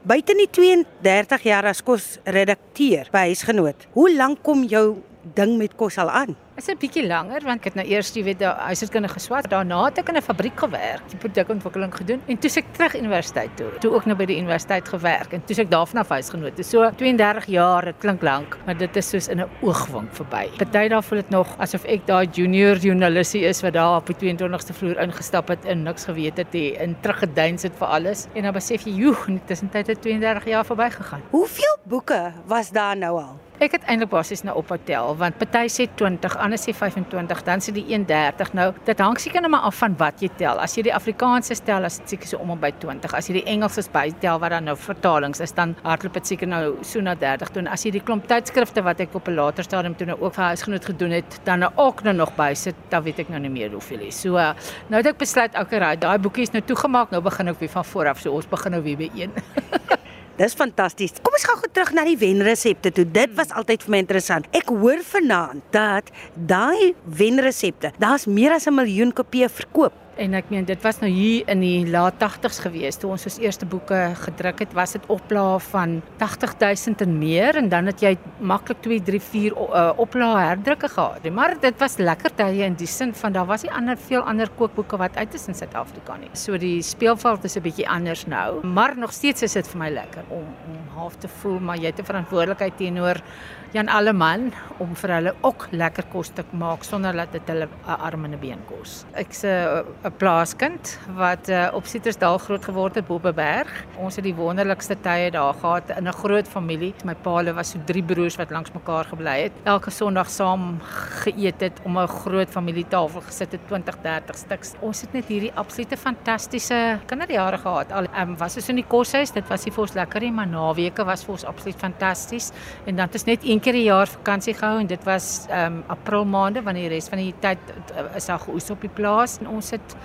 Buite die 32 jaar as kosredakteur by huisgenoot. Hoe lank kom jou ding met kos al aan? Is 'n bietjie langer want ek het nou eers, jy weet, huishoudkundige geswat. Daarna het ek in 'n fabriek gewerk, die produkontwikkeling gedoen en toe se ek terug universiteit toe. Toe ook nou by die universiteit gewerk en toe se ek daarvan af huisgenoot. So 32 jaar, dit klink lank, maar dit is soos in 'n oogwink verby. Party daar voel dit nog asof ek daai junior journalisie is wat daar op die 22ste vloer ingestap het en niks geweet het nie en teruggeduins het vir alles. En dan besef jy, joe, intussen tyd het 32 jaar verbygegaan. Hoeveel boeke was daar nou al? Ek het eintlik basies nou op hotel want party sê 20, ander sê 25, dan sê die 31 nou. Dit hang seker net maar af van wat jy tel. As jy die Afrikaanse tel, is dit seker so om en by 20. As jy die Engelse bytel wat dan nou vertalings is, dan hardloop dit seker nou so na 30 toe. En as jy die klomp tydskrifte wat ek op 'n later stadium toe nou ook vir huisgenoot gedoen het, dan nou ook nou nog by sit, dan weet ek nou nie meer hoeveel is. So nou het ek besluit, okay, daai boekie is nou toegemaak, nou begin ek weer van voor af. So ons begin nou weer by 1. Dis fantasties. Kom ons gaan gou terug na die wenresepte toe. Dit was altyd vir my interessant. Ek hoor vanaand dat daai wenresepte, daar's meer as 'n miljoen kopieë verkoop. En ek meen dit was nou hier in die laat 80's gewees toe ons ons eerste boeke gedruk het, was dit oplaag van 80000 en meer en dan het jy maklik 2, 3, 4 uh, oplaag herdrukke gehad. Maar dit was lekker tye in die sin van daar was nie ander veel ander kookboeke wat uit is in Suid-Afrika nie. So die speelveld is 'n bietjie anders nou, maar nog steeds is dit vir my lekker om om half te voel maar jy het 'n verantwoordelikheid teenoor Jan Alleman om vir hulle ook lekker kos te maak sonder dat dit hulle 'n arm en 'n been kos. Ek's 'n plaaskind wat uh, op Sietersdal groot geword het bo op 'n berg. Ons het die wonderlikste tye daar gehad in 'n groot familie. My paale was so drie broers wat langs mekaar gebly het. Elke Sondag saam geëet het om 'n groot familietafel gesit het 20, 30 stuks. Ons het net hierdie absolute fantastiese kinderjare gehad. Al um, was ons in die koshuis, dit was nie vir ons lekker nie, maar naweke was vir ons absoluut fantasties. En dan het ons net een keer 'n jaar vakansie gehou en dit was ehm um, April maande wanneer die res van die tyd uh, is daar geoes op die plaas en ons het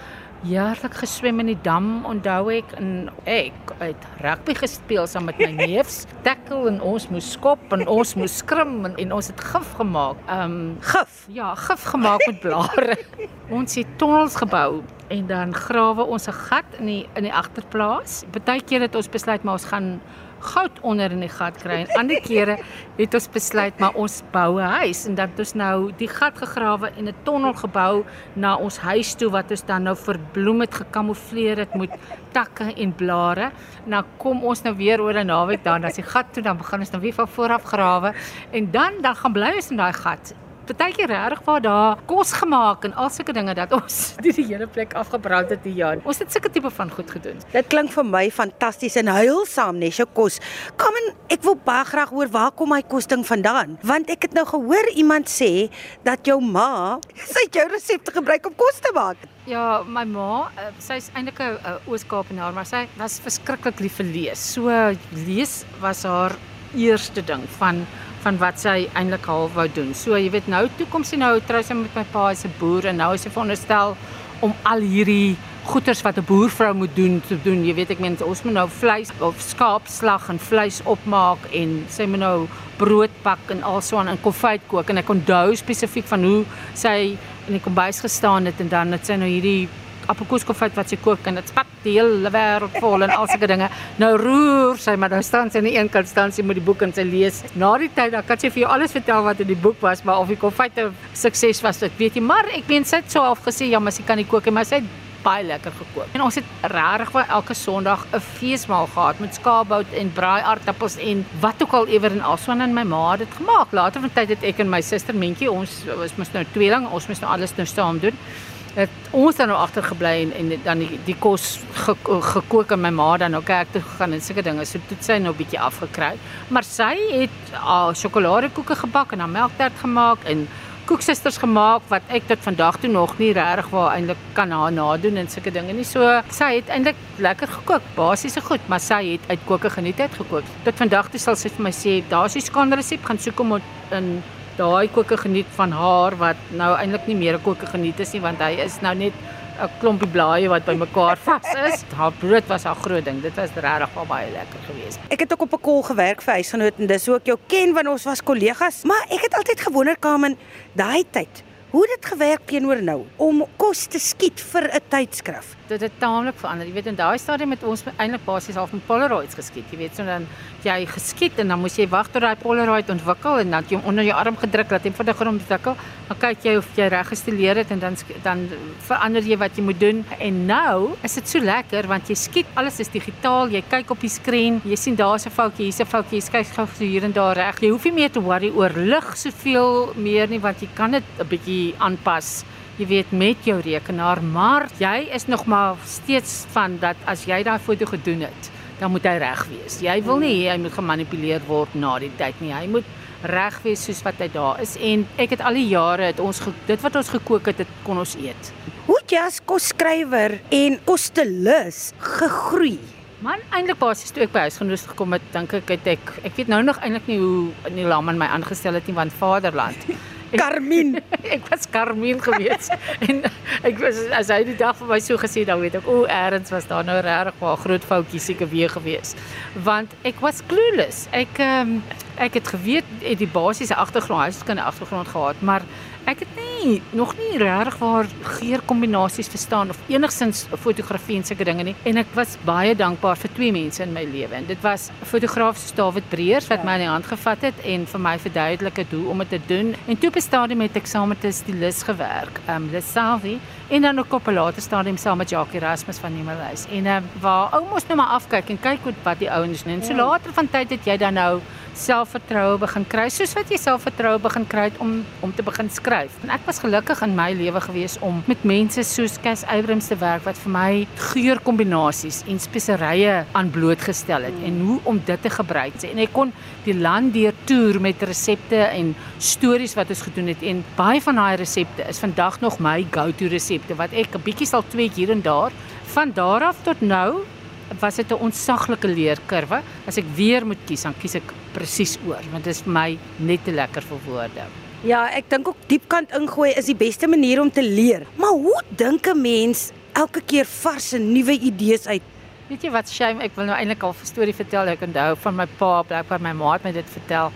jaarlik geswem in die dam onthou ek en ek het rugby gespeel saam met my neefs. Tackle en ons moes skop en ons moes skrim en, en ons het gif gemaak. Um gif? Ja gif gemaak met blare. Ons het tonnels gebou en dan grawe ons 'n gat in die in die agterplaas. Partykeer het ons besluit maar ons gaan goud onder in die gat kry. En ander kere het ons besluit maar ons bou 'n huis. En dan het ons nou die gat gegrawe en 'n tonnel gebou na ons huis toe wat ons dan nou verbloem het gekamoufleer het met takke en blare. Nou kom ons nou weer oor 'n naweek dan as die gat toe dan begin ons nou weer van voor af grawe. En dan dan gaan bly ons in daai gat partykeer regtig waar daar kos gemaak en al sulke dinge dat ons die, die hele plek afgebrand het die jaar. Ons het sulke tipe van goed gedoen. Dit klink vir my fantasties en heilsaam nes jou kos. Kom en ek wil baie graag hoor waar kom my kosting vandaan? Want ek het nou gehoor iemand sê dat jou ma sy jou resepte gebruik om kos te maak. Ja, my ma, uh, sy's eintlik 'n uh, Oos-Kaapenaar, maar sy was verskriklik lief vir lees. So lees was haar eerste ding van van wat sy eintlik half wou doen. So jy weet nou toe kom sy nou trou sy met my pa as 'n boer en nou is sy veronderstel om al hierdie goeders wat 'n boervrou moet doen te doen. Jy weet ek meen ons moet nou vleis of skaap slag en vleis opmaak en sy moet nou brood bak en alsoan en konfyt kook en ek onthou spesifiek van hoe sy in die kombuis gestaan het en dan het sy nou hierdie appelkoeskoffert wat sy kook en dit spat die hele wêreld vol en al sulke dinge. Nou roer sy maar nou staan sy aan die een kant staan sy met die boek en sy lees. Na die tyd dan kan sy vir jou alles vertel wat in die boek was, maar of die konfyt 'n sukses was, ek weet nie, maar ek meen sy het so half gesê ja, maar sy kan nie kook nie, maar sy het baie lekker gekook. En ons het regtig vir elke Sondag 'n feesmaal gehad met skaapbout en braai aardappels en wat ook al ewer en alsoan en my ma het dit gemaak. Later van tyd het ek en my suster Mentjie, ons was mos nou tweeling, ons moes nou alles nou saam doen het ons dan nou agtergebly en, en dan die, die kos ge, gekook en my ma dan nou kerk toe gegaan en sulke dinge. So toe sy nou bietjie afgekry. Maar sy het al uh, sjokoladekoeke gebak en dan melktert gemaak en koeksusters gemaak wat ek tot vandag toe nog nie regtig waar eintlik kan na nadoen en sulke dinge nie. So sy het eintlik lekker gekook, basiese goed, maar sy het uit koke geniet het gekook. Tot vandag toe sal sy vir my sê, daar's 'n skan resep gaan soek om in daai koeke geniet van haar wat nou eintlik nie meer 'n koeke geniet is nie want hy is nou net 'n klompie blaaie wat bymekaar vas is. Haar brood was haar groot ding. Dit was regtig baie lekker geweest. Ek het ook op 'n kol gewerk vir huisgenoot en dis hoe ek jou ken want ons was kollegas, maar ek het altyd gewonder Kamen, daai tyd Hoe het dit gewerk teenoor nou om kos te skiet vir 'n tydskrif? Dit het taamlik verander. Jy weet in daai stadium het ons eintlik basies half met Polaroids geskiet. Jy weet so dan jy geskiet en dan moes jy wag tot daai Polaroid ontwikkel en dan jy hom onder jou arm gedruk laat hom vinniger ontwikkel. Dan kyk jy of jy reg gestileer het en dan dan verander jy wat jy moet doen. En nou is dit so lekker want jy skiet alles is digitaal. Jy kyk op die skerm, jy sien daar's 'n foutjie, hier's 'n foutjie, jy kyk gou hier en daar reg. Jy hoef nie meer te worry oor lig soveel meer nie want jy kan dit 'n bietjie aanpas jy weet met jou rekenaar, maar jy is nog maar steeds van dat as jy daai foto gedoen het, dan moet hy reg wees. Jy wil nie hy moet gemanipuleer word na die tyd nie. Hy moet reg wees soos wat hy daar is en ek het al die jare het ons dit wat ons gekook het, dit kon ons eet. Hoe jy as kosskrywer en kostelus gegroei? Man, eintlik basies toe ek by huisgenoot gekom het, dink ek het ek ek weet nou nog eintlik nie hoe in die lam aan my aangestel het nie want Vaderland Carmien. ek was Carmien gewees en ek was as hy die dag vir my so gesê dan weet ek o, eers was daar nou regtig 'n groot foutjie seker weer gewees. Want ek was clueless. Ek um, ek het geweet het die basiese agtergrond, 'n agtergrond gehad, maar ek het nie nog nie regtig waar geurkombinasies verstaan of enigsins fotografie en sulke dinge nie. En ek was baie dankbaar vir twee mense in my lewe. En dit was fotograaf David Breers wat ja. my in die hand gevat het en vir my verduidelik het hoe om dit te doen. En toe op 'n stadium het ek saam met 'n stylist gewerk, ehm um, Lesavi, en dan ook op 'n later stadium saam met Jackie Erasmus van Nemelhuis. En um, waar ou mos nou maar afkyk en kyk wat die ouens doen. So ja. later van tyd het jy dan nou selfvertroue begin kry soos wat jy selfvertroue begin kry om om te begin skryf. En ek was gelukkig in my lewe gewees om met mense soos Cas Abrams te werk wat vir my geurkombinasies en speserye aan blootgestel het en hoe om dit te gebruik. En ek kon die land deur toer met resepte en stories wat ons gedoen het en baie van daai resepte is vandag nog my go-to resepte wat ek 'n bietjie sal tweak hier en daar. Van daar af tot nou was dit 'n ontsaglike leerkurwe. As ek weer moet kies, dan kies ek presies oor, want dit is vir my net te lekker vir woorde. Ja, ek dink ook diepkant ingooi is die beste manier om te leer. Maar hoe dink 'n mens elke keer vars en nuwe idees uit? Weet jy wat shame, ek wil nou eintlik al 'n storie vertel. Ek onthou van my pa, blykbaar my ma het my dit vertel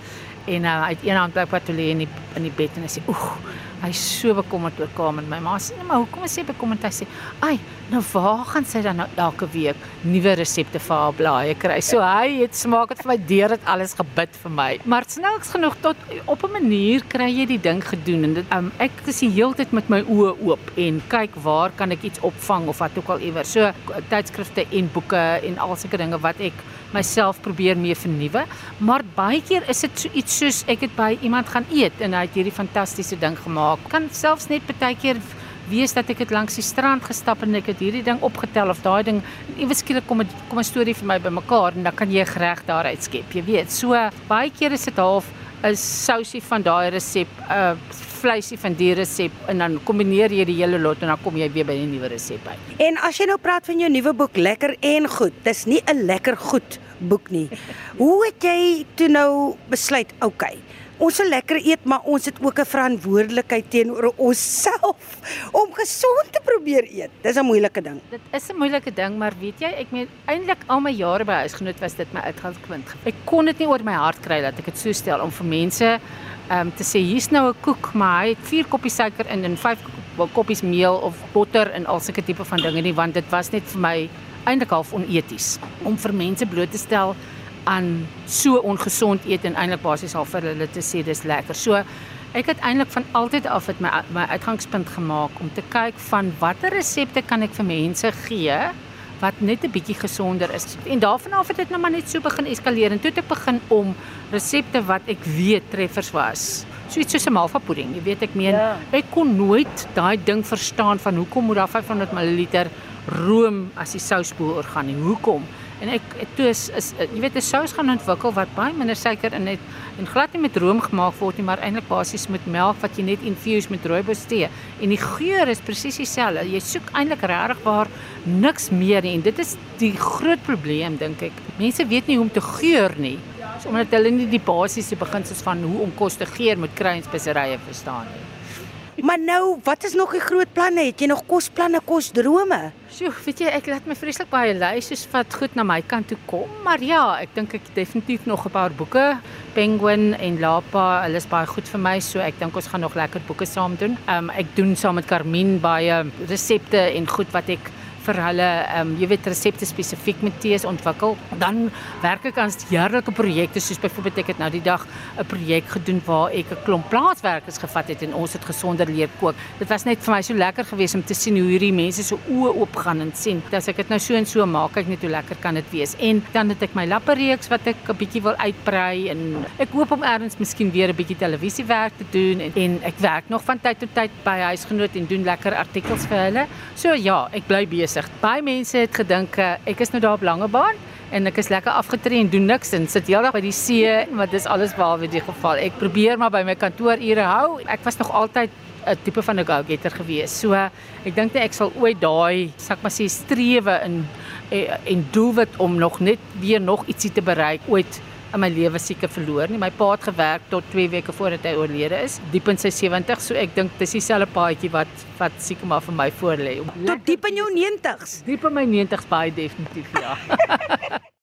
en uh, uit een hand blykbaar toe lê in die in die bed en hy sê, "Oeg, Hy so bekommerd oor Kaam en my ma sê, "Maar hoekom is sy bekommerd?" Hy sê, "Ai, nou waar gaan sy dan nou elke week nuwe resepte vir haar blaaie kry?" So hy het smaak het vir my deur dit alles gebid vir my. Maar snaaks genoeg tot op 'n manier kry jy die ding gedoen en dit um, ek is die hele tyd met my oë oop en kyk waar kan ek iets opvang of wat ook al iewers. So tydskrifte en boeke en al sulke dinge wat ek myself probeer mee vernuwe, maar baie keer is dit so iets soos ek het by iemand gaan eet en hy het hierdie fantastiese ding gemaak. Kan selfs net baie keer wees dat ek dit langs die strand gestap en ek het hierdie ding opgetel of daai ding ewe skielik kom 'n kom 'n storie vir my bymekaar en dan kan jy gereg daaruit skep. Jy weet, so baie keer is dit half 'n sousie van daai resep, 'n vleisie van die resep en dan kombineer jy die hele lot en dan kom jy weer by 'n nuwe resep uit. En as jy nou praat van jou nuwe boek Lekker en Goed, dis nie 'n lekker goed boek nie. Hoe het jy toe nou besluit, okay, ons wil lekker eet, maar ons het ook 'n verantwoordelikheid teenoor onsself om gesond te probeer eet. Dis 'n moeilike ding. Dit is 'n moeilike ding, maar weet jy, ek meen eintlik al my jare by huisgenoot was dit my uitgangspunt. Ek kon dit nie oor my hart kry dat ek dit so stel om vir mense um, te sê hier's nou 'n koek, maar hy het 4 koppies suiker in en 5 koppies meel of botter en al sulke tipe van dinge nie, want dit was net vir my eintlik half oneties om vir mense bloot te stel aan so ongesond eet en eintlik basies al vir hulle te sê dis lekker. So ek het eintlik van altyd af het my my uitgangspunt gemaak om te kyk van watter resepte kan ek vir mense gee wat net 'n bietjie gesonder is. En daarvan af het dit nou maar net so begin eskaleer en toe het ek begin om resepte wat ek weet treffers was. So iets soos 'n malva pudding, jy weet ek meen, ja. ek kon nooit daai ding verstaan van hoekom moet daar 500 ml room as die souspoel orgaan nie. Hoekom? En ek toe is, is jy weet 'n sous gaan ontwikkel wat baie minder suiker in het en glad nie met room gemaak word nie, maar eintlik basies met melk wat jy net infuse met rooibos tee. En die geur is presies dieselfde. Jy soek eintlik regtig waar niks meer nie en dit is die groot probleem dink ek. Mense weet nie hoe om te geur nie. So, omdat hulle nie die basiese beginsels van hoe om kos te geur met kruie en speserye verstaan nie. Maar nou, wat is nog die groot planne? Het jy nog kosplanne, kosdrome? Sjoe, weet jy, ek laat my vreeslik baie lui soos wat goed na my kant toe kom, maar ja, ek dink ek definitief nog 'n paar boeke Penguin en Lapa, hulle is baie goed vir my, so ek dink ons gaan nog lekker boeke saam doen. Um ek doen saam met Carmine baie resepte en goed wat ek vir hulle ehm um, jy weet resepte spesifiek met tees ontwikkel. Dan werk ek aan heerlike projekte soos byvoorbeeld ek het nou die dag 'n projek gedoen waar ek 'n klomp plaaswerkers gevat het en ons het gesonder leer kook. Dit was net vir my so lekker geweest om te sien hoe hierdie mense so oë oop gaan en sien as ek dit nou so en so maak, kyk net hoe lekker kan dit wees. En dan het ek my lappereeks wat ek 'n bietjie wil uitbrei en ek hoop om eers miskien weer 'n bietjie televisiewerk te doen en, en ek werk nog van tyd tot tyd by huisgenoot en doen lekker artikels vir hulle. So ja, ek bly besig besig. Baie mense het gedink eh, ek is nou daar op Langebaan en ek is lekker afgetree en doen niks en sit heeldag by die see, maar dis alles behalwe die geval. Ek probeer maar by my kantoorure hou. Ek was nog altyd 'n tipe van 'n go-getter gewees. So ek dink net ek sal ooit daai, sak maar sê strewe in en, en doelwit om nog net weer nog ietsie te bereik ooit in my lewe sieke verloor nie. My pa het gewerk tot 2 weke voordat hy oorlede is, diep in sy 70, so ek dink dis dieselfde paadjie wat wat siek maar vir my voor lê. Tot diep in jou 90s. Diep in my 90s baie definitief ja.